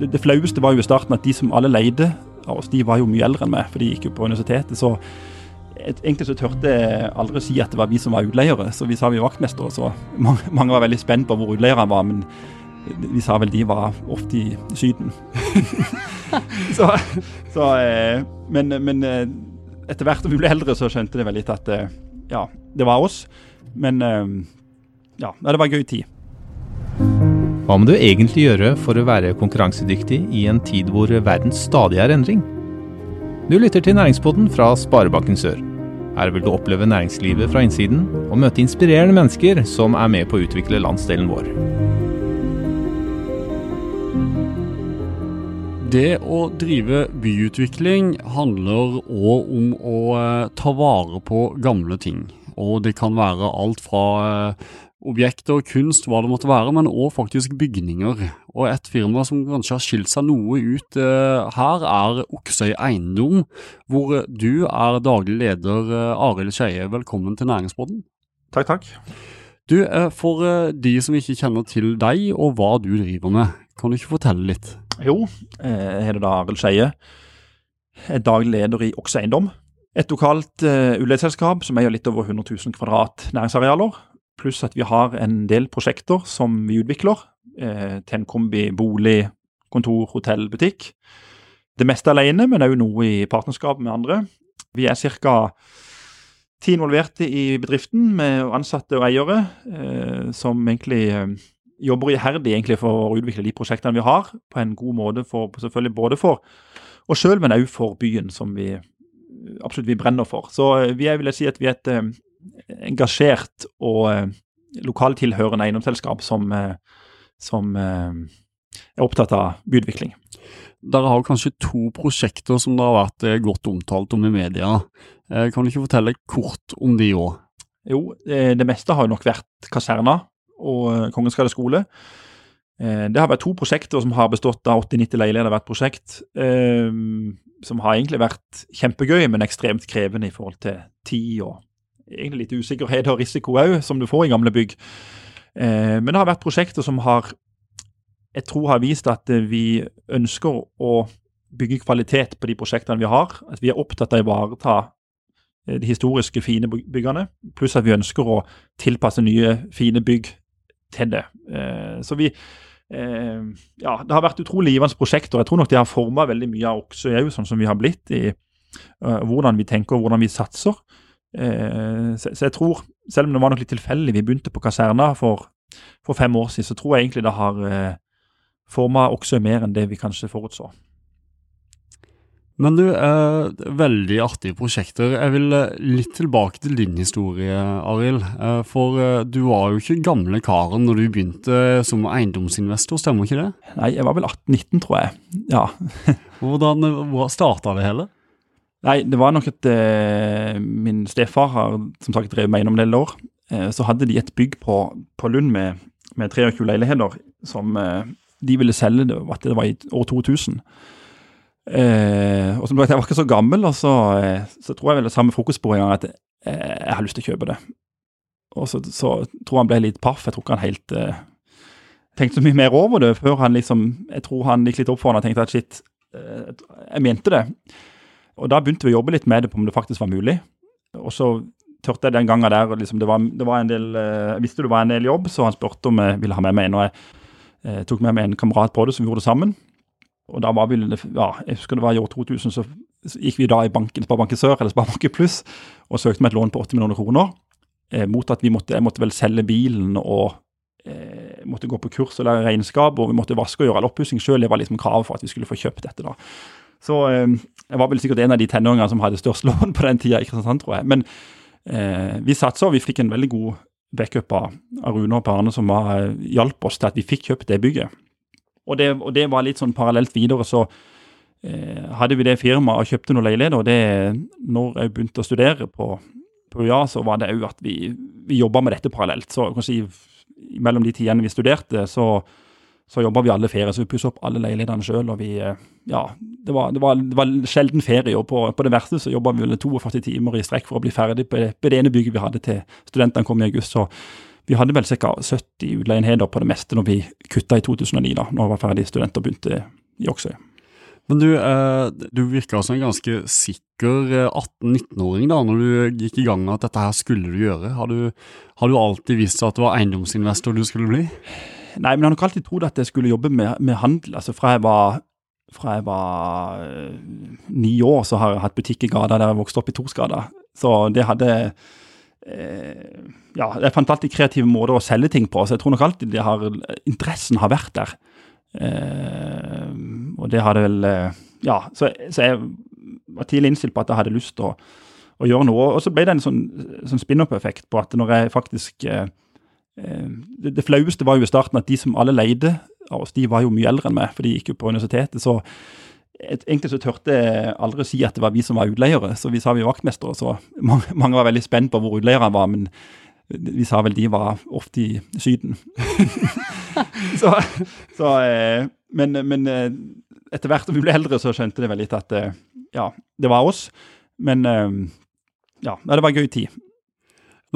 det, det flaueste var jo i starten at de som alle leide av oss, de var jo mye eldre enn meg, for de gikk jo på universitetet. så egentlig så tørte jeg aldri si at det var vi som var utleiere, så vi sa vi var vaktmestere. Så mange, mange, var veldig spent på hvor utleierne var, men vi sa vel de var ofte i Syden. så, så, eh, men, men eh, etter hvert som vi ble eldre, så skjønte det vel litt at eh, ja, det var oss. Men ja, det var en gøy tid. Hva må du egentlig gjøre for å være konkurransedyktig i en tid hvor verden stadig er endring? Du lytter til Næringspodden fra Sparebanken Sør. Her vil du oppleve næringslivet fra innsiden og møte inspirerende mennesker som er med på å utvikle landsdelen vår. Det å drive byutvikling handler òg om å eh, ta vare på gamle ting. Og det kan være alt fra eh, og kunst, hva det måtte være, men òg faktisk bygninger. Og et firma som kanskje har skilt seg noe ut eh, her, er Oksøy Eiendom, hvor du er daglig leder, eh, Arild Skeie. Velkommen til Næringsbåten. Takk, takk. Du, eh, For de som ikke kjenner til deg og hva du driver med, kan du ikke fortelle litt? Jo, jeg heter da Arild Skeie. Er daglig leder i Oksøy Eiendom. Et lokalt uh, utleieselskap som eier litt over 100 000 kvadrat næringsarealer Pluss at vi har en del prosjekter som vi utvikler. Eh, til en kombi bolig, kontor, hotell, butikk. Det meste alene, men òg noe i partnerskap med andre. Vi er ca. ti involverte i bedriften, med ansatte og eiere, eh, som egentlig eh, jobber iherdig egentlig for å utvikle de prosjektene vi har, på en god måte for, selvfølgelig både for oss sjøl, men òg for byen, som vi absolutt vi brenner for. Så eh, vi er, vil jeg si at vi er et eh, engasjert og eh, lokaltilhørende eiendomsselskap som, eh, som eh, er opptatt av byutvikling. Dere har kanskje to prosjekter som det har vært godt omtalt om i media. Kan du ikke fortelle kort om de òg? Jo, det meste har jo nok vært kaserna og Kongens gate skole. Det har vært to prosjekter som har bestått av 80-90 leiligheter hvert prosjekt. Som har egentlig vært kjempegøy, men ekstremt krevende i forhold til tid og egentlig litt usikkerhet og risiko òg, som du får i gamle bygg. Eh, men det har vært prosjekter som har jeg tror har vist at eh, vi ønsker å bygge kvalitet på de prosjektene vi har. At vi er opptatt av å ivareta eh, de historiske, fine byggene. Pluss at vi ønsker å tilpasse nye, fine bygg til det. Eh, så vi Ja, det har vært utrolig givende prosjekter. Jeg tror nok det har forma veldig mye av Oksøy òg, sånn som vi har blitt i hvordan vi tenker og hvordan vi satser. Eh, så, jeg tror, selv om det var nok litt tilfeldig, vi begynte på kaserna for, for, fem år siden, så tror jeg egentlig det har eh, forma også mer enn det vi kanskje forutså. Men du, eh, veldig artige prosjekter. Jeg vil eh, litt tilbake til din historie, Arild. Eh, for eh, du var jo ikke gamle karen når du begynte som eiendomsinvestor, stemmer ikke det? Nei, jeg var vel 18-19, tror jeg. Ja. Hvordan starta det hele? Nei, det var nok at eh, min stefar har som sagt drevet med eiendom en del år. Eh, så hadde de et bygg på, på Lund med, med 23 leiligheter som eh, de ville selge det, at det var i år 2000. Eh, og som sagt, jeg var ikke så gammel, og så, eh, så tror jeg vel det samme fokus en gang at eh, jeg har lyst til å kjøpe det. Og så, så tror han ble litt paff. Jeg tror ikke han helt tenkte så mye mer over det før han liksom Jeg tror han gikk litt opp for han og tenkte at shit, jeg mente det. Og da begynte vi å jobbe litt med det på om det faktisk var mulig. Og så tørte jeg den gangen der liksom, det, var, det var del, eh, Jeg visste det var en del jobb, så han spurte om jeg ville ha med meg en. Og jeg eh, tok med meg en kamerat på det, som vi gjorde det sammen. Og da var vi, ja, jeg husker det var i år 2000, så gikk vi da i banken, Sparebanken Sør eller Sparebanken Pluss og søkte om et lån på 80 millioner kroner. Eh, mot at vi måtte, jeg måtte vel selge bilen og eh, måtte gå på kurs og lære regnskap, og vi måtte vaske og gjøre all oppussing sjøl. Det var liksom kravet for at vi skulle få kjøpt dette. da. Så eh, jeg var vel sikkert en av de tenåringene som hadde størst lån på den tida i Kristiansand, tror jeg. Men eh, vi satsa, og vi fikk en veldig god backup av, av Rune og Per Arne, som var, eh, hjalp oss til at vi fikk kjøpt det bygget. Og det, og det var litt sånn parallelt videre, så eh, hadde vi det firmaet og kjøpte noen leiligheter. Og det, når jeg begynte å studere på, på UiA, så var det òg at vi, vi jobba med dette parallelt. Så jeg kan si, mellom de tidene vi studerte, så så jobba vi alle ferie, så vi pussa opp alle leilighetene sjøl. Og eh, Ja, det var, det det var sjelden ferie. Og på, på det verste så jobba vi vel 42 timer i strekk for å bli ferdig på det, på det ene bygget vi hadde til studentene kom i august. Så vi hadde vel ca. 70 utleienheter på det meste når vi kutta i 2009, da når vi var ferdig student og begynte i Oksøy. Men du, eh, du virka som en ganske sikker eh, 18-19-åring da når du gikk i gang med at dette her skulle du gjøre. Har du, har du alltid visst at det var eiendomsinvestor du skulle bli? Nei, men jeg har nok alltid trodd at jeg skulle jobbe med, med handel. altså Fra jeg var, fra jeg var eh, ni år, så har jeg hatt butikk i gata der jeg vokste opp i Torsgata. Så det hadde eh, Ja, jeg fant alltid kreative måter å selge ting på, så jeg tror nok alltid har, interessen har vært der. Uh, og det hadde vel uh, Ja, så, så, jeg var tidlig innstilt på at jeg hadde lyst til å, å gjøre noe. Og så ble det en sånn, sånn spin-up-effekt på at når jeg faktisk eh, det, det, flaueste var jo i starten at de som alle leide av oss, de var jo mye eldre enn meg, for de gikk jo på universitetet. så et, egentlig så tørte jeg aldri si at det var vi som var utleiere, så vi sa vi var vaktmestere. Så mange, mange, var veldig spent på hvor utleierne var, men vi sa vel de var ofte i Syden. så, så, eh, men, men, eh, etter hvert som vi ble eldre, så skjønte det vel litt at eh, ja, det var oss. Men ja, det var en gøy tid.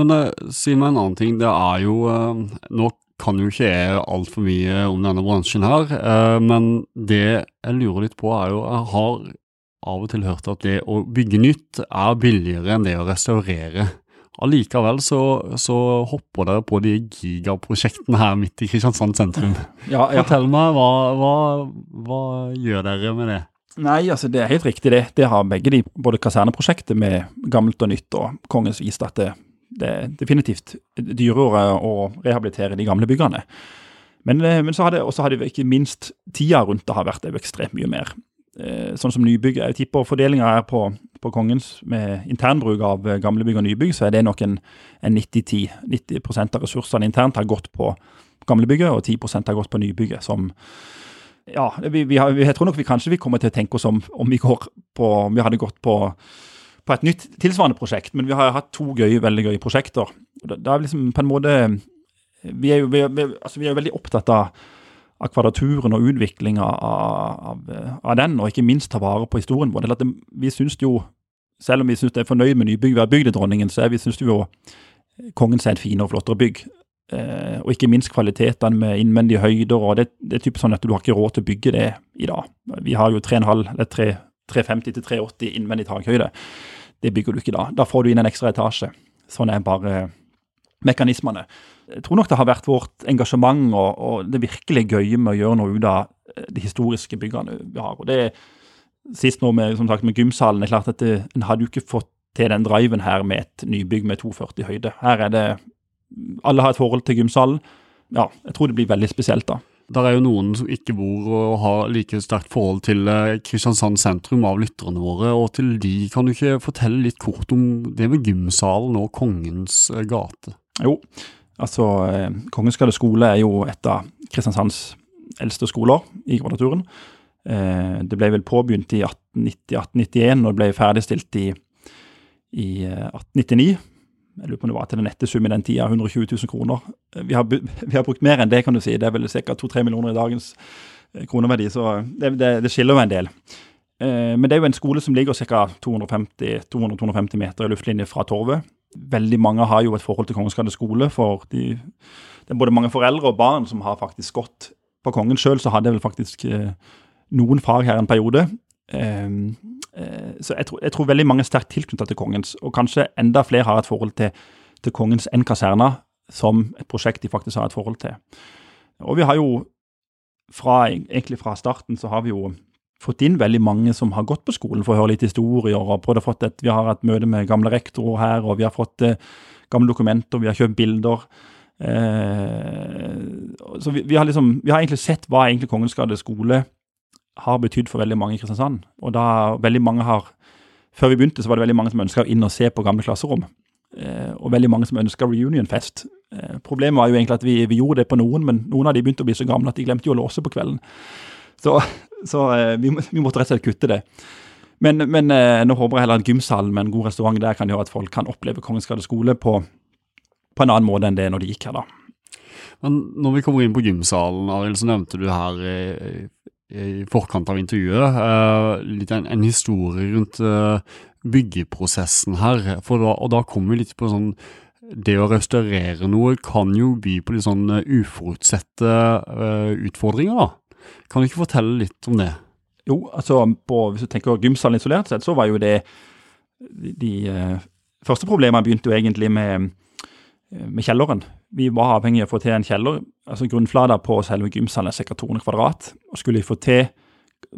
Men si meg en annen ting. Det er jo Nå kan jo ikke jeg altfor mye om denne bransjen her, men det jeg lurer litt på, er jo Jeg har av og til hørt at det å bygge nytt er billigere enn det å restaurere. Allikevel så, så, hopper dere på de gigaprosjektene her midt i Kristiansand sentrum. Ja, ja. Fortell meg, hva, hva, hva, gjør dere med det? Nei, altså det er helt riktig det. Det har begge de, både kaserneprosjektet med gammelt og nytt og Kongens vist at det, det er definitivt dyrere å rehabilitere de gamle byggene. Men, eh, men så har det, også ikke minst tida rundt det har vært ekstremt mye mer. Eh, sånn som nybygg. Jeg tipper fordelinga er på, på, Kongens med internbruk av eh, gamle bygg og nybygg, så er det nok en, en 90-10. 90, 90 av ressursene internt har gått på gamlebygget, og 10% har gått på nybygget. som ja, vi, vi har, jeg tror nok vi kanskje vi kommer til å tenke oss om om vi, på, om vi hadde gått på, på et nytt tilsvarende prosjekt. Men vi har hatt to gøye, veldig gøye prosjekter. Da, da er liksom på en måte Vi er jo, vi er, vi er, altså vi er jo veldig opptatt av, av kvadraturen og utviklinga av, av, av, den, og ikke minst ta vare på historien vår. Det, vi syns jo, selv om vi syns det er fornøyd med nybygg i Dronningen, så er vi syns jo kongen er et finere og flottere bygg. Eh, og ikke minst kvalitetene med innvendige høyder. og det, det, er typisk sånn at Du har ikke råd til å bygge det i dag. Vi har jo 3,5 eller tre, 350-380 innvendig takhøyde. Det bygger du ikke da. Da får du inn en ekstra etasje. Sånn er bare mekanismene. Jeg tror nok det har vært vårt engasjement og, og det virkelig gøye med å gjøre noe ut av eh, de historiske byggene vi har. Og det Sist nå med, som sagt, med gymsalen. det er klart at det, En hadde jo ikke fått til den driven her med et nybygg med 240 høyde. Her er det Alle har et forhold til gymsalen. Ja, jeg tror det blir veldig spesielt, da. Der er jo noen som ikke bor og har like sterkt forhold til eh, Kristiansand sentrum av lytterne våre. og Til de kan du ikke fortelle litt kort om det med gymsalen og Kongens eh, gate? Jo, Altså, eh, Kongens gate skole er jo et av Kristiansands eldste skoler i Kvadraturen. Det ble vel påbegynt i 1890-1891, og det ble ferdigstilt i, i 1899. Eh, Jeg lurer på om det var til den nette sum i den tida, 120 000 kroner. Vi har, vi har, brukt mer enn det, kan du si. Det er vel ca. 2-3 millioner i dagens kroneverdi, så det, det, det skiller jo en del. Men det er jo en skole som ligger ca. 250 meter i luftlinje fra Torvet veldig mange har jo et forhold til Kongens gate skole. for de, Det er både mange foreldre og barn som har faktisk gått på Kongen. Sjøl så hadde jeg vel faktisk eh, noen fag her en periode. Eh, eh, så jeg tror, jeg tror, veldig mange er sterkt tilknyttet til Kongens, og kanskje enda flere har et forhold til, til Kongens enn kaserna, som et prosjekt de faktisk har et forhold til. Og vi har jo fra, egentlig fra starten så har vi jo fått inn veldig mange som har gått på skolen for å høre litt historier. og prøvd å fått et, Vi har hatt møte med gamle rektorer her, og vi har fått eh, gamle dokumenter, vi har kjøpt bilder. Eh, så vi, vi, har liksom, vi har egentlig sett hva egentlig Kongens skole har betydd for veldig mange i Kristiansand. Og da veldig mange har Før vi begynte, så var det veldig mange som ønska inn og se på gamle klasserom. Eh, og veldig mange som ønska reunionfest. Eh, problemet var jo egentlig at vi, vi, gjorde det på noen, men noen av de begynte å bli så gamle at de glemte jo å låse på kvelden. Så, så eh, vi, vi, måtte rett og slett kutte det. Men, men eh, nå håper jeg heller at gymsalen med en god restaurant der kan gjøre at folk kan oppleve Kongens Gade skole på, på, en annen måte enn det når de gikk her, da. Men når vi kommer inn på gymsalen, Arild, så nevnte du her i, forkant av intervjuet uh, litt en, en, historie rundt uh, byggeprosessen her. Da, og da kommer vi litt på sånn det å restaurere noe kan jo by på litt sånn uforutsette uh, utfordringer, da. Kan du ikke fortelle litt om det? Jo, altså på, hvis du tenker gymsalen isolert sett, så var jo det de, de eh, første problemene begynte jo egentlig med, eh, med kjelleren. Vi var avhengig av å få til en kjeller. altså Grunnflata på selve gymsalen er ca. 200 kvadrat. og Skulle vi få til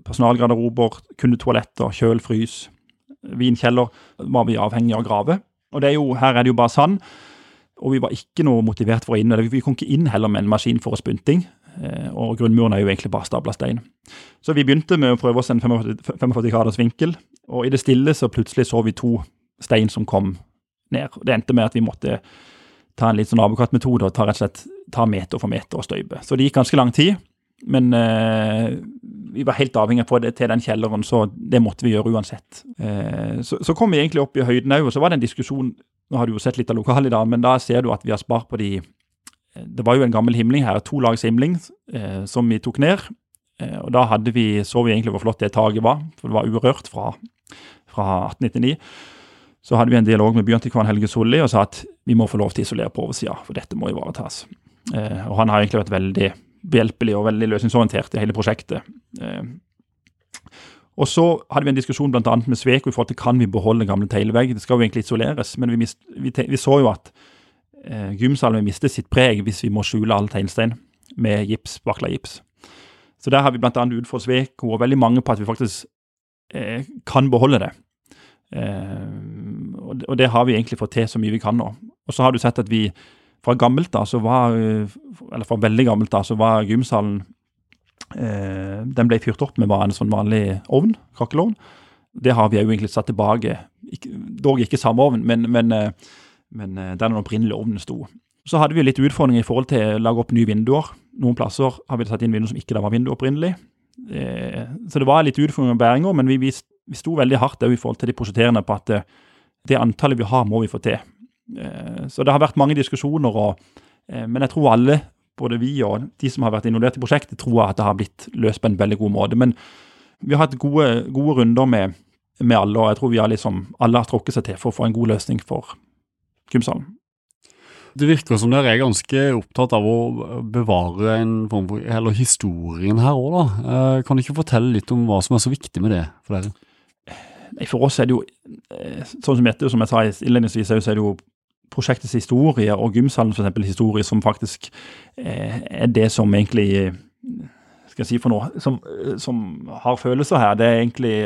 personalgarderober, kundetoaletter, kjøl, frys, vinkjeller, var vi avhengig av å grave. Og det er jo, her er det jo bare sand. Og vi var ikke noe motivert for å inn. Vi kom ikke inn heller med en maskin for å Eh, og grunnmuren er jo egentlig bare stabla stein. Så vi begynte med å prøve oss en 45, 45 graders vinkel, og i det stille så plutselig så vi to stein som kom ned. Det endte med at vi måtte ta en litt sånn nabokattmetode og ta rett og slett ta meter for meter og støype. Så det gikk ganske lang tid, men eh, vi var helt avhengig av det til den kjelleren, så det måtte vi gjøre uansett. Eh, så, så, kom vi egentlig opp i høyden òg, og så var det en diskusjon Nå har du jo sett litt av lokalet i dag, men da ser du at vi har spart på de Det var jo en gammel himling her, to lags himling, eh, som vi tok ned. Eh, og da hadde vi, så vi egentlig hvor flott det taket var, for det var urørt fra, fra 1899 så hadde vi en dialog med byantikvaren Helge Solli og sa at vi må få lov til å isolere på oversida, for dette må ivaretas. Eh, og han har egentlig vært veldig behjelpelig og veldig løsningsorientert i hele prosjektet. Eh, og så hadde vi en diskusjon bl.a. med Sveko i forhold til kan vi beholde gamle teglvegg. Det skal jo egentlig isoleres, men vi, mist, vi, vi så jo at eh, gymsalen vil miste sitt preg hvis vi må skjule all teglstein med gips, bakla gips. Så der har vi bl.a. utfordret Sveko og veldig mange på at vi faktisk eh, kan beholde det. Eh, og det har vi egentlig fått til så mye vi kan nå. Og så har du sett at vi fra gammelt da, så var, eller fra veldig gammelt da, så var gymsalen eh, Den ble fyrt opp med bare en sånn vanlig ovn, kakkelovn. Det har vi jo egentlig satt tilbake. Ikke, dog ikke samme ovn, men, men, eh, men der den opprinnelige ovnen sto. Så hadde vi litt utfordringer i forhold til å lage opp nye vinduer. Noen plasser har vi satt inn vinduer som ikke var vindu opprinnelig. Eh, så det var litt utfordringer med bæringer, men vi, vi, vi sto veldig hardt i forhold til de prosjekterende på at eh, det antallet vi har, må vi få til. Eh, så det har vært mange diskusjoner, og, men jeg tror alle, både vi og de som har vært involvert i prosjektet, tror at det har blitt løst på en veldig god måte. Men vi har hatt gode, gode runder med, med, alle, og jeg tror vi har liksom, alle har tråkket seg til for å få en god løsning for gymsalen. Det virker som dere er ganske opptatt av å bevare en form for, eller historien her òg, da. Eh, kan du ikke fortelle litt om hva som er så viktig med det for dere? Nei, For oss er det jo, eh, sånn som dette, som jeg sa innledningsvis, så er det jo prosjektets historie og gymsalen for eksempel, historie som faktisk eh, er det som egentlig skal jeg si for noe, som, som har følelser her. Det er egentlig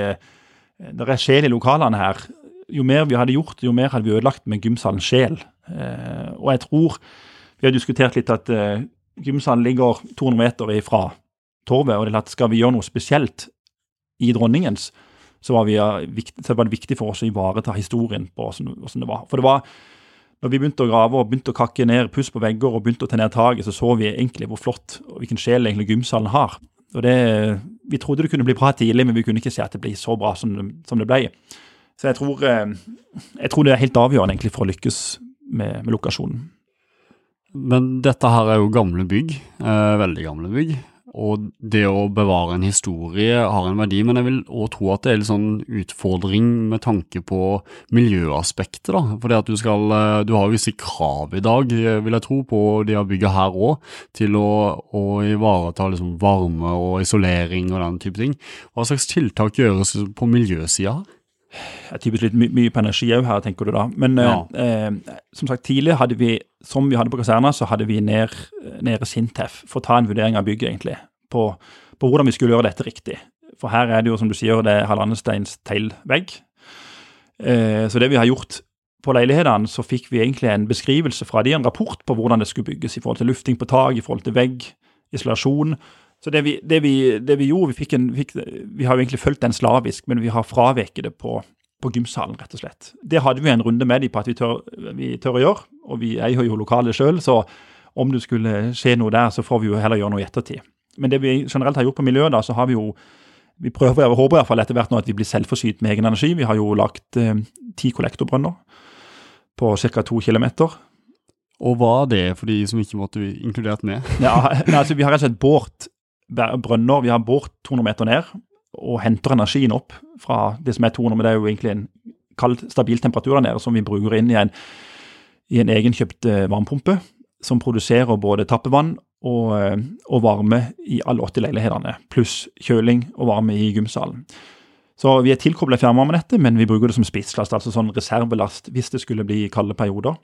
Det er sjel i lokalene her. Jo mer vi hadde gjort, jo mer hadde vi ødelagt med gymsalens sjel. Eh, og jeg tror Vi har diskutert litt at eh, gymsalen ligger 200 meter ifra torvet, og det er at skal vi gjøre noe spesielt i Dronningens, så var, vi, eh, så var det viktig for oss å ivareta historien på hvordan det var. For det var når vi begynte å grave og begynte å kakke ned puss på vegger og begynte å ta ned taket, så så vi egentlig hvor flott og hvilken sjel egentlig gymsalen har. Og det, Vi trodde det kunne bli bra tidlig, men vi kunne ikke se at det ble så bra som det, som det ble. Så jeg tror, jeg tror, det er helt avgjørende egentlig for å lykkes med, med lokasjonen. Men dette her er jo gamle bygg, eh, veldig gamle bygg. Og det å bevare en historie har en verdi, men jeg vil òg tro at det er en sånn utfordring med tanke på miljøaspektet. da. For det at du skal, eh, du har visse krav i dag, vil jeg tro, på de har bygget her òg, til å, å ivareta liksom varme og isolering og den type ting. Hva slags tiltak gjøres på miljøsida her? Jeg typisk litt my mye på energi òg her, tenker du da. Men ja. eh, eh som sagt, tidlig hadde vi, som vi hadde på kaserna, så hadde vi ned, nede Sintef for å ta en vurdering av bygget, egentlig. På, på, hvordan vi skulle gjøre dette riktig. For her er det jo, som du sier, det er halvannensteins teglvegg. Eh, så det vi har gjort på leilighetene, så fikk vi egentlig en beskrivelse fra de, en rapport på hvordan det skulle bygges i forhold til lufting på tak, i forhold til vegg, isolasjon. Så det vi, det vi, det vi gjorde, vi, en, fikk, vi, har jo egentlig fulgt den slavisk, men vi har fraveket det på, på gymsalen, rett og slett. Det hadde vi en runde med dem på at vi tør, vi tør å gjøre, og vi eier jo lokalet sjøl, så om det skulle skje noe der, så får vi jo heller gjøre noe i ettertid. Men det vi generelt har gjort på miljøet, da, så har vi jo vi prøver, jeg håper i hvert fall etter hvert nå at vi blir selvforsynt med egen energi. Vi har jo lagt eh, ti kollektorbrønner på ca. to kilometer. Og hva er det for de som ikke måtte inkludert med? ja, altså Vi har rett og slett båret brønner. Vi har bort 200 meter ned og henter energien opp fra det som er 200, men det er jo egentlig en kald, stabil temperatur der nede som vi bruker inn i en, i en egenkjøpt eh, varmepumpe som produserer både tappevann og, eh, og varme i alle 80 leilighetene, pluss kjøling og varme i gymsalen. Så vi er tilkobla fjernvarmenettet, men vi bruker det som spisslast, altså sånn reservelast hvis det skulle bli kalde perioder.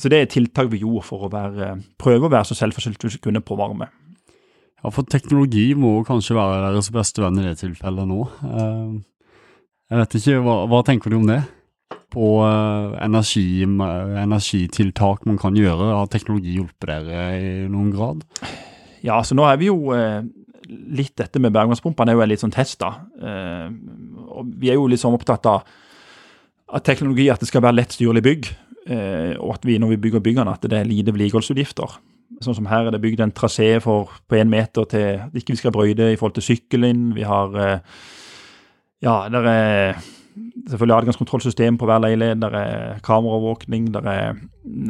Så det er tiltak vi gjorde for å være, prøve å være så selvforsynt vi kunne på varme. Ja, for teknologi må kanskje være deres beste venn i det tilfellet nå. Eh, jeg vet ikke, hva, hva tenker du om det? På eh, energi, energitiltak man kan gjøre, har teknologi hjulpet dere i noen grad? Ja, så nå er vi jo eh, litt dette med bergvannspumpene er jo en litt sånn testa. og vi er jo sånn opptatt av at teknologi, at det skal være lett styrlig bygg. og at vi når vi bygger byggene, at det er lite vedlikeholdsutgifter. Sånn som her er det bygd en trasé på én meter til ikke vi skal brøyte i forhold til sykkelen. Vi har Ja, det er selvfølgelig adgangskontrollsystem på hver leilighet. Det er kameraovervåkning. Det er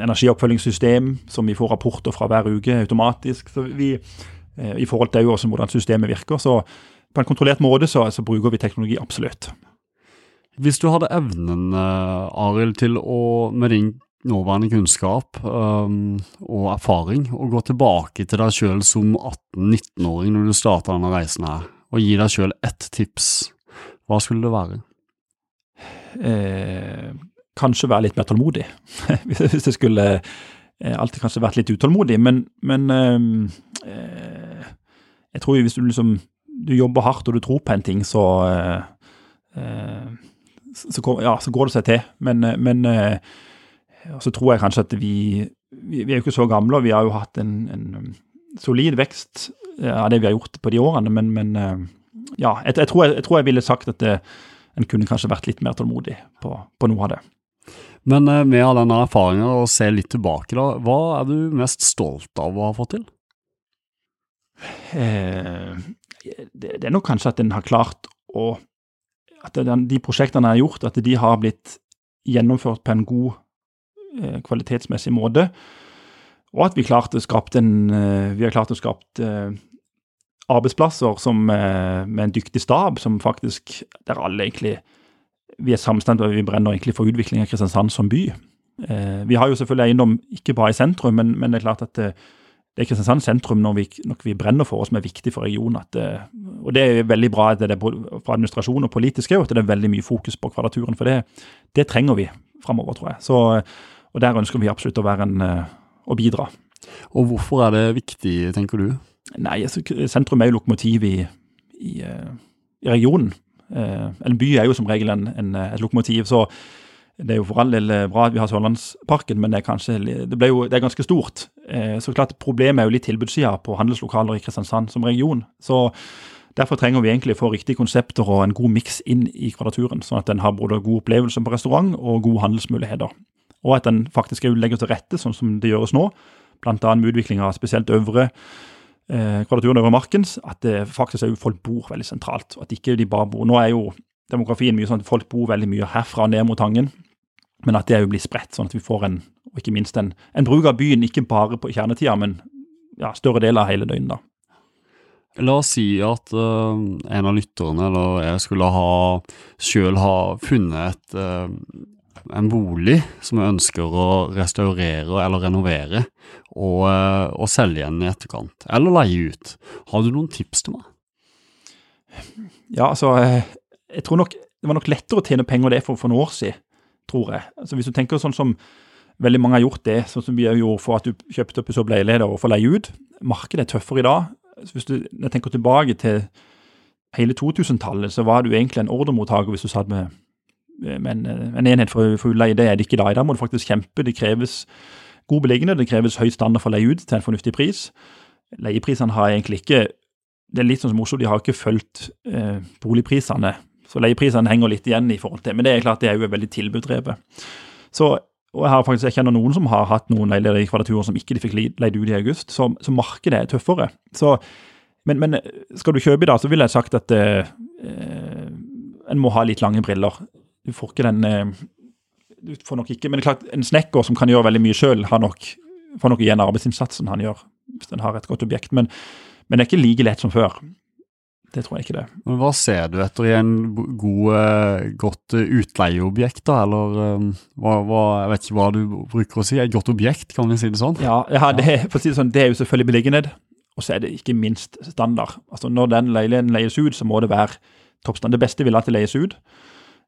energioppfølgingssystem som vi får rapporter fra hver uke automatisk. Så vi, I forhold til også hvordan systemet virker. Så på en kontrollert måte så, så bruker vi teknologi absolutt. Hvis du hadde evnen, Arild, til å med din nåværende kunnskap um, og erfaring, og gå tilbake til deg sjøl som 18-19-åring når du starta denne reisen her, og gi deg sjøl ett tips, hva skulle det være? Eh, kanskje være litt mer tålmodig. Hvis det skulle eh, alltid kanskje vært litt utålmodig, men, men ehm, eh, jeg tror hvis du liksom du jobber hardt og du tror på en ting, så eh, eh, så, ja, så går det seg til. Men, men og så tror jeg kanskje at vi, vi, vi er jo ikke så gamle, og vi har jo hatt en, en um, solid vekst av det vi har gjort på de årene. Men, men uh, ja, jeg, jeg, tror jeg, jeg, tror jeg, ville sagt at det, en kunne kanskje vært litt mer tålmodig på, på noe av det. Men med all denne erfaringen og se litt tilbake, da, hva er du mest stolt av å ha fått til? Eh, det, det, er nok kanskje at en har klart å At den, de prosjektene jeg har gjort, at de har blitt gjennomført på en god Eh, kvalitetsmessig måte. Og at vi, klarte en, eh, vi har klart å skape eh, arbeidsplasser som, med en dyktig stab, som faktisk der alle egentlig vi er samstemt og vi brenner egentlig for utvikling av Kristiansand som by. vi har jo selvfølgelig eiendom ikke bare i sentrum, men, men det er klart at det, det er Kristiansand sentrum når vi, når vi, brenner for, som er viktig for regionen. At, og det er veldig bra at det er fra administrasjon og politisk at det er veldig mye fokus på kvadraturen. For det, det trenger vi framover, tror jeg. Så og Der ønsker vi absolutt å være en, eh, å bidra. Og Hvorfor er det viktig, tenker du? Nei, altså, Sentrum er jo lokomotiv i, i, eh, i regionen. Eh, en by er jo som regel en, en, et lokomotiv. så det er jo for all del bra at vi har Sørlandsparken, men det er, kanskje, det jo, det er ganske stort. Så klart Problemet er jo litt tilbudssida på handelslokaler i Kristiansand som region. Så Derfor trenger vi egentlig å få riktige konsepter og en god miks inn i Kvadraturen, sånn at den har både god opplevelse på restaurant og gode handelsmuligheter og at den faktisk legger til rette sånn som det gjøres nå, bl.a. med utvikling av spesielt øvre eh, kvadraturen over Markens, at det faktisk er jo folk bor veldig sentralt. og at ikke de bare bor, Nå er jo demografien mye sånn at folk bor veldig mye herfra og ned mot Tangen, men at det er jo blir spredt, sånn at vi får en og ikke minst en, en bruk av byen, ikke bare på kjernetida, men ja, større del av hele døgnet. da. La oss si at uh, en av lytterne eller jeg skulle ha sjøl ha funnet et, uh, en bolig som vi ønsker å restaurere eller renovere, og, eh, og selge igjen i etterkant, eller leie ut. Har du noen tips til meg? Ja, altså, eh, jeg tror nok det var nok lettere å tjene penger det for, for noen år siden, tror jeg. Altså, hvis du tenker sånn som veldig mange har gjort det, sånn som vi gjorde for at du kjøpte opp en så leiligheter og får leie ut. Markedet er tøffere i dag. Så hvis du jeg tenker tilbake til hele 2000-tallet, så var du egentlig en ordremottaker hvis du satt med men eh, en enhet for, for utleie det er det ikke i dag. Da må du faktisk kjempe. Det kreves god beliggenhet, det kreves høy standard for å leie ut til en fornuftig pris. Leieprisene har egentlig ikke Det er litt sånn som Oslo, de har ikke fulgt eh, boligprisene. Så leieprisene henger litt igjen i forhold til Men det er klart det er jo veldig tilbuddrevet. Så og jeg har faktisk, jeg kjenner noen som har hatt noen leiligheter i Kvadraturen som ikke de fikk leid ut i august, så, så markedet er tøffere. Så, men, men, skal du kjøpe i dag, så ville jeg sagt at eh, eh en må ha litt lange briller du får ikke den eh, du får nok ikke, Men det er klart, en snekker som kan gjøre veldig mye sjøl, får nok igjen arbeidsinnsatsen han gjør, hvis den har et godt objekt. Men, men det er ikke like lett som før. det tror jeg ikke det. Men Hva ser du etter i en god, eh, godt eh, utleieobjekt, da? Eller hva, hva, jeg vet ikke hva du bruker å si. Et godt objekt, kan vi si det sånn? Ja, ja det, for å si det sånn, det er jo selvfølgelig beliggenhet, og så er det ikke minst standard. Altså Når den leiligheten leies ut, så må det være toppstand. Det beste vil alltid leies ut.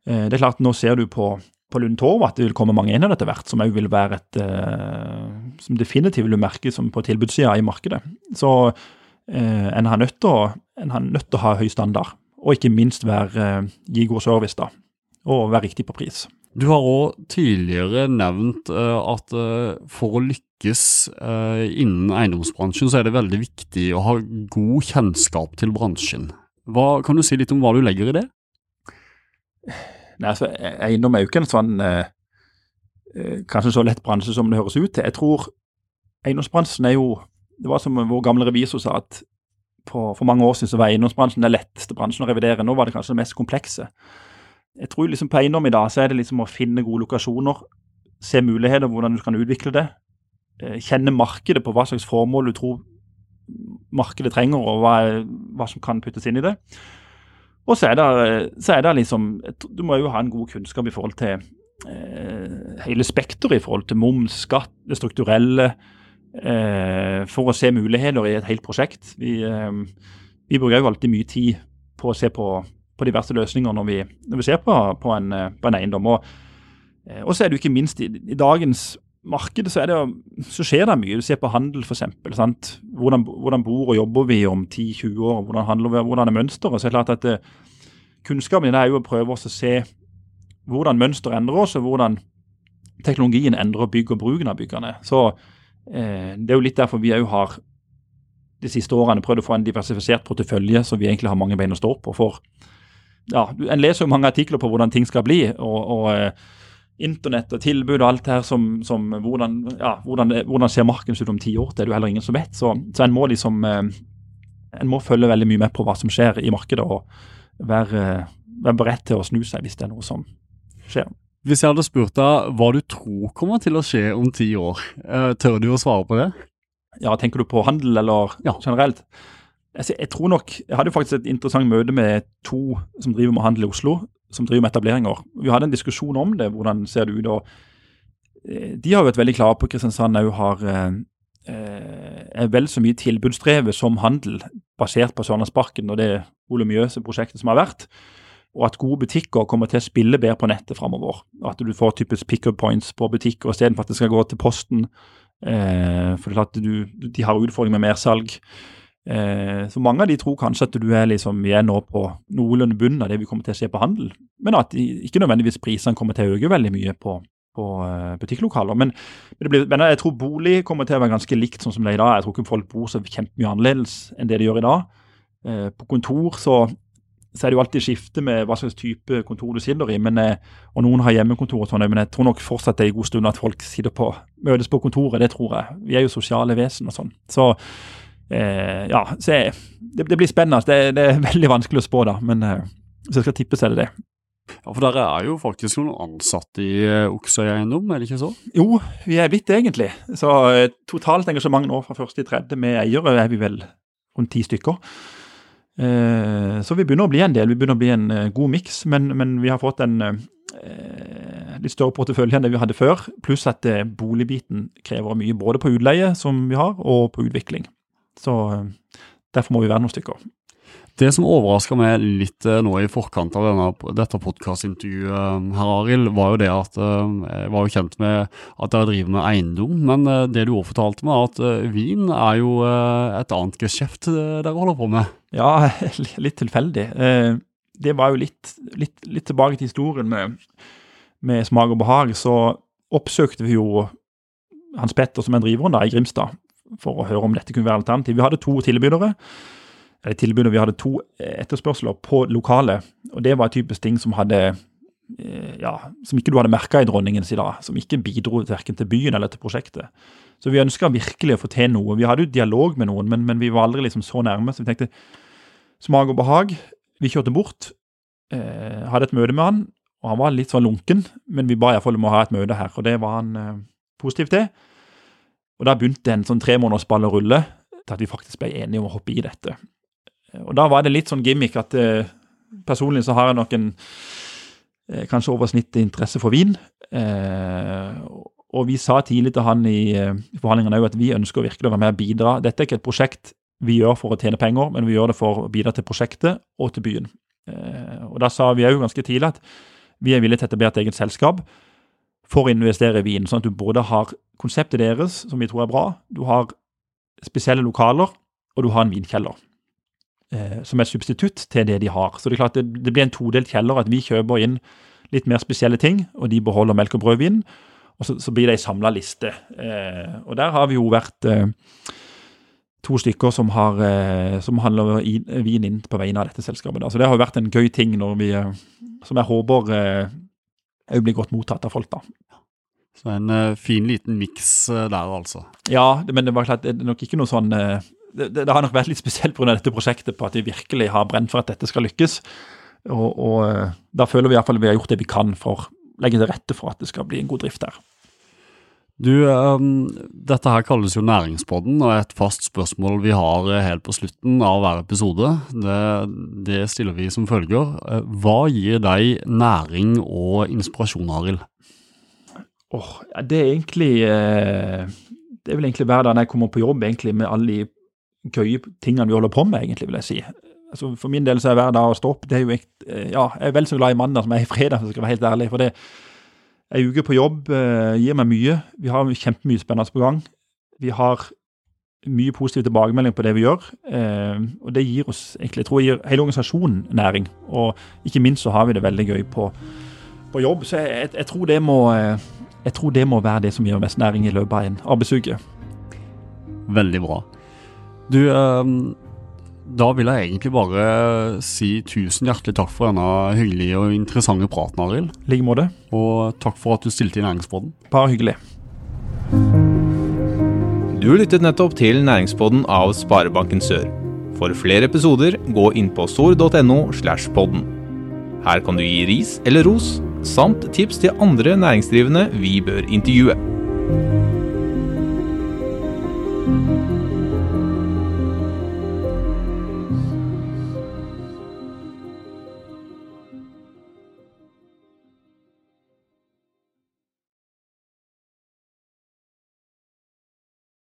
Eh, Det er klart, nå ser du på, på Lund Torv at det vil komme mange inn av etter hvert, som vil være et eh, Som definitivt vil merke som på tilbudssida i markedet. Så eh, en har nødt til å ha høy standard, og ikke minst være, gi god service, da. Og være riktig på pris. Du har òg tidligere nevnt at for å lykkes innen eiendomsbransjen, så er det veldig viktig å ha god kjennskap til bransjen. Hva, kan du si litt om hva du legger i det? Nei, altså, e- Eiendom er jo ikke en sånn eh, kanskje så lett bransje som det høres ut til. Jeg tror eiendomsbransjen er jo Det var som vår gamle revisor sa, at på, for mange år siden så var eiendomsbransjen den letteste bransjen å revidere. Nå var det kanskje det mest komplekse. Jeg tror liksom på eiendom i dag så er det liksom å finne gode lokasjoner, se muligheter, hvordan du kan utvikle det. eh, Kjenne markedet på hva slags formål du tror markedet trenger, og hva, hva som kan puttes inn i det. Og så er det, så er det liksom Du må jo ha en god kunnskap i forhold til eh, hele spekteret i forhold til moms, skatt, det strukturelle, eh, for å se muligheter i et helt prosjekt. Vi, eh, vi bruker jo alltid mye tid på å se på, på diverse løsninger når vi, når vi ser på, på, en, på en eiendom. Og, eh, og så er det jo ikke minst i, i dagens marked så, det, så skjer det mye. Du ser på handel f.eks. Hvordan, hvordan bor og jobber vi om 10-20 år? Hvordan handler vi, hvordan er mønsteret? Så er det klart at det, Kunnskapen din er jo å prøve oss å se hvordan mønsteret endrer oss, og hvordan teknologien endrer bygg og bruken av byggene. Så eh, Det er jo litt derfor vi òg har de siste årene prøvd å få en diversifisert portefølje, som vi egentlig har mange bein å stå på. For ja, En leser jo mange artikler på hvordan ting skal bli. og, og eh, Internett og tilbud og alt det her som, som hvordan, ja, hvordan, det- hvordan ser markedet ut om ti år? Det er det jo heller ingen som vet. Så, så en må liksom eh, en må følge veldig mye med på hva som skjer i markedet, og være, være beredt til å snu seg hvis det er noe som skjer. Hvis jeg hadde spurt deg hva du tror kommer til å skje om ti år, eh, tør du å svare på det? Ja, Tenker du på handel eller Ja. generelt? Altså, jeg tror nok, jeg hadde jo faktisk et interessant møte med to som driver med handel i Oslo, som driver med etableringer. Vi hadde en diskusjon om det, hvordan ser det ut. og eh, De har vært veldig klare på at Kristiansand òg har eh, eh, er vel så mye tilbudsdrevet som handel, basert på Sørlandsparken og det volumiøse prosjektet som har vært. Og at gode butikker kommer til å spille bedre på nettet framover. At du får typisk pick-up points på butikker istedenfor at det skal gå til Posten. Eh, for klart du, de har utfordringer med mersalg. Eh, så mange av de tror kanskje at du er liksom, er nå på noenlunde bunnen av det vi kommer til å se på handel. Men at de, ikke nødvendigvis prisene kommer til å øke veldig mye på, på eh, butikklokaler. Men, blir, men jeg tror bolig kommer til å være ganske likt sånn som det er i dag. Jeg tror ikke folk bor så kjempemye annerledes enn det de gjør i dag. Eh, på kontor så, så er det jo alltid skifte med hva slags type kontor du sitter i. Men, eh, og noen har hjemmekontor og sånn, men jeg tror nok fortsatt det er en god stund at folk sitter på, møtes på kontoret. Det tror jeg. Vi er jo sosiale vesen og sånn. Så eh, ja, så jeg, det, det blir spennende. Det, det er veldig vanskelig å spå, da. Men eh, hvis jeg skal tippe, så er det det. Ja, For dere er jo faktisk noen ansatte i eh, Oksøy eiendom, er det ikke så? Jo, vi er blitt det, egentlig. Så eh, totalt engasjement nå fra første til tredje med eiere er vi vel rundt ti stykker. Eh, så vi begynner å bli en del. Vi begynner å bli en eh, god miks, men, men vi har fått en eh, litt større portefølje enn det vi hadde før. Pluss at eh, boligbiten krever mye både på utleie, som vi har, og på utvikling. Så eh, derfor må vi være noen stykker. Det som overraska meg litt eh, nå i forkant av denne, dette podkastintervjuet, eh, herr Arild, var jo det at jeg var jo kjent med at dere driver med eiendom. Men det du òg fortalte meg, at vin er jo et annet geskjeft dere holder på med. Ja, litt tilfeldig. Det var jo litt, litt, litt tilbake til historien med, med smak og behag. Så oppsøkte vi jo Hans Petter som er driveren da, i Grimstad, for å høre om dette kunne være alternativ. Vi hadde to tilbydere. Eller tilbydere, vi hadde to etterspørsler på lokalet, og det var typisk ting som hadde eh, ja, som ikke du hadde merka i Dronningens i dag, som ikke bidro verken til byen eller til prosjektet. Så vi ønska virkelig å få til noe. Vi hadde jo dialog med noen, men, men vi var aldri liksom så nærme. Så vi tenkte smak og behag. Vi kjørte bort, eh, hadde et møte med han, og han var litt sånn lunken, men vi ba iallfall om å ha et møte her, og det var han eh, positiv til. Og da begynte en sånn tre måneders å rulle til at vi faktisk ble enige om å hoppe i dette. Og Da var det litt sånn gimmick at eh, personlig så har jeg nok en eh, kanskje oversnittlig interesse for vin. Eh, og vi sa tidlig til han i, eh, i forhandlingene òg at vi ønsker virkelig å være med og bidra. Dette er ikke et prosjekt vi gjør for å tjene penger, men vi gjør det for å bidra til prosjektet og til byen. Eh, og Da sa vi òg ganske tidlig at vi er villige til å etablere et eget selskap for å investere i vin. Sånn at du både har konseptet deres, som vi tror er bra, du har spesielle lokaler, og du har en vinkjeller. Eh, som et substitutt til det de har. Så det er klart det, det blir en todelt kjeller, at vi kjøper inn litt mer spesielle ting, og de beholder melk og brødvin. Og så, så blir det ei samla liste. Eh, og der har vi jo vært eh, to stykker som, har, eh, som handler vin inn på vegne av dette selskapet. Da. Så det har jo vært en gøy ting når vi, eh, som jeg håper òg blir godt mottatt av folk. da. Så en uh, fin liten miks uh, der, altså. Ja, men det var klart, det er nok ikke noe sånn uh, det, det, har nok vært litt spesielt pga. dette prosjektet, på at vi virkelig har brent for at dette skal lykkes. Og, og da føler vi iallfall vi har gjort det vi kan for å legge til rette for at det skal bli en god drift der. Du, um, dette her kalles jo Næringspodden, og et fast spørsmål vi har helt på slutten av hver episode, det, det stiller vi som følger. Hva gir deg næring og inspirasjon, Arild? Oh, det er egentlig eh, Det er vel egentlig hverdagen jeg kommer på jobb egentlig med alle de gøye tingene vi holder på med, egentlig, vil jeg si. Altså, for min del så er hver dag å stå opp det er jo ikke, eh, ja, Jeg er vel så glad i mandag som jeg er i fredag, for å være helt ærlig. for det Ei uke på jobb eh, gir meg mye. Vi har kjempemye spennende på gang. Vi har mye positiv tilbakemelding på det vi gjør. Eh, og det gir oss egentlig, jeg tror jeg gir hele organisasjonen næring. Og ikke minst så har vi det veldig gøy på, på jobb. Så jeg, jeg, tror det må eh, jeg tror det må være det som gir mest næring i løpet av en arbeidsuke. Veldig bra. Du, da vil jeg egentlig bare si tusen hjertelig takk for denne hyggelige og interessante praten, Arild. I like måte. Og takk for at du stilte i Næringspodden. Bare hyggelig. Du lyttet nettopp til Næringspodden av Sparebanken Sør. For flere episoder, gå inn på sor.no slash podden. Her kan du gi ris eller ros, samt tips til andre næringsdrivende vi bør intervjue.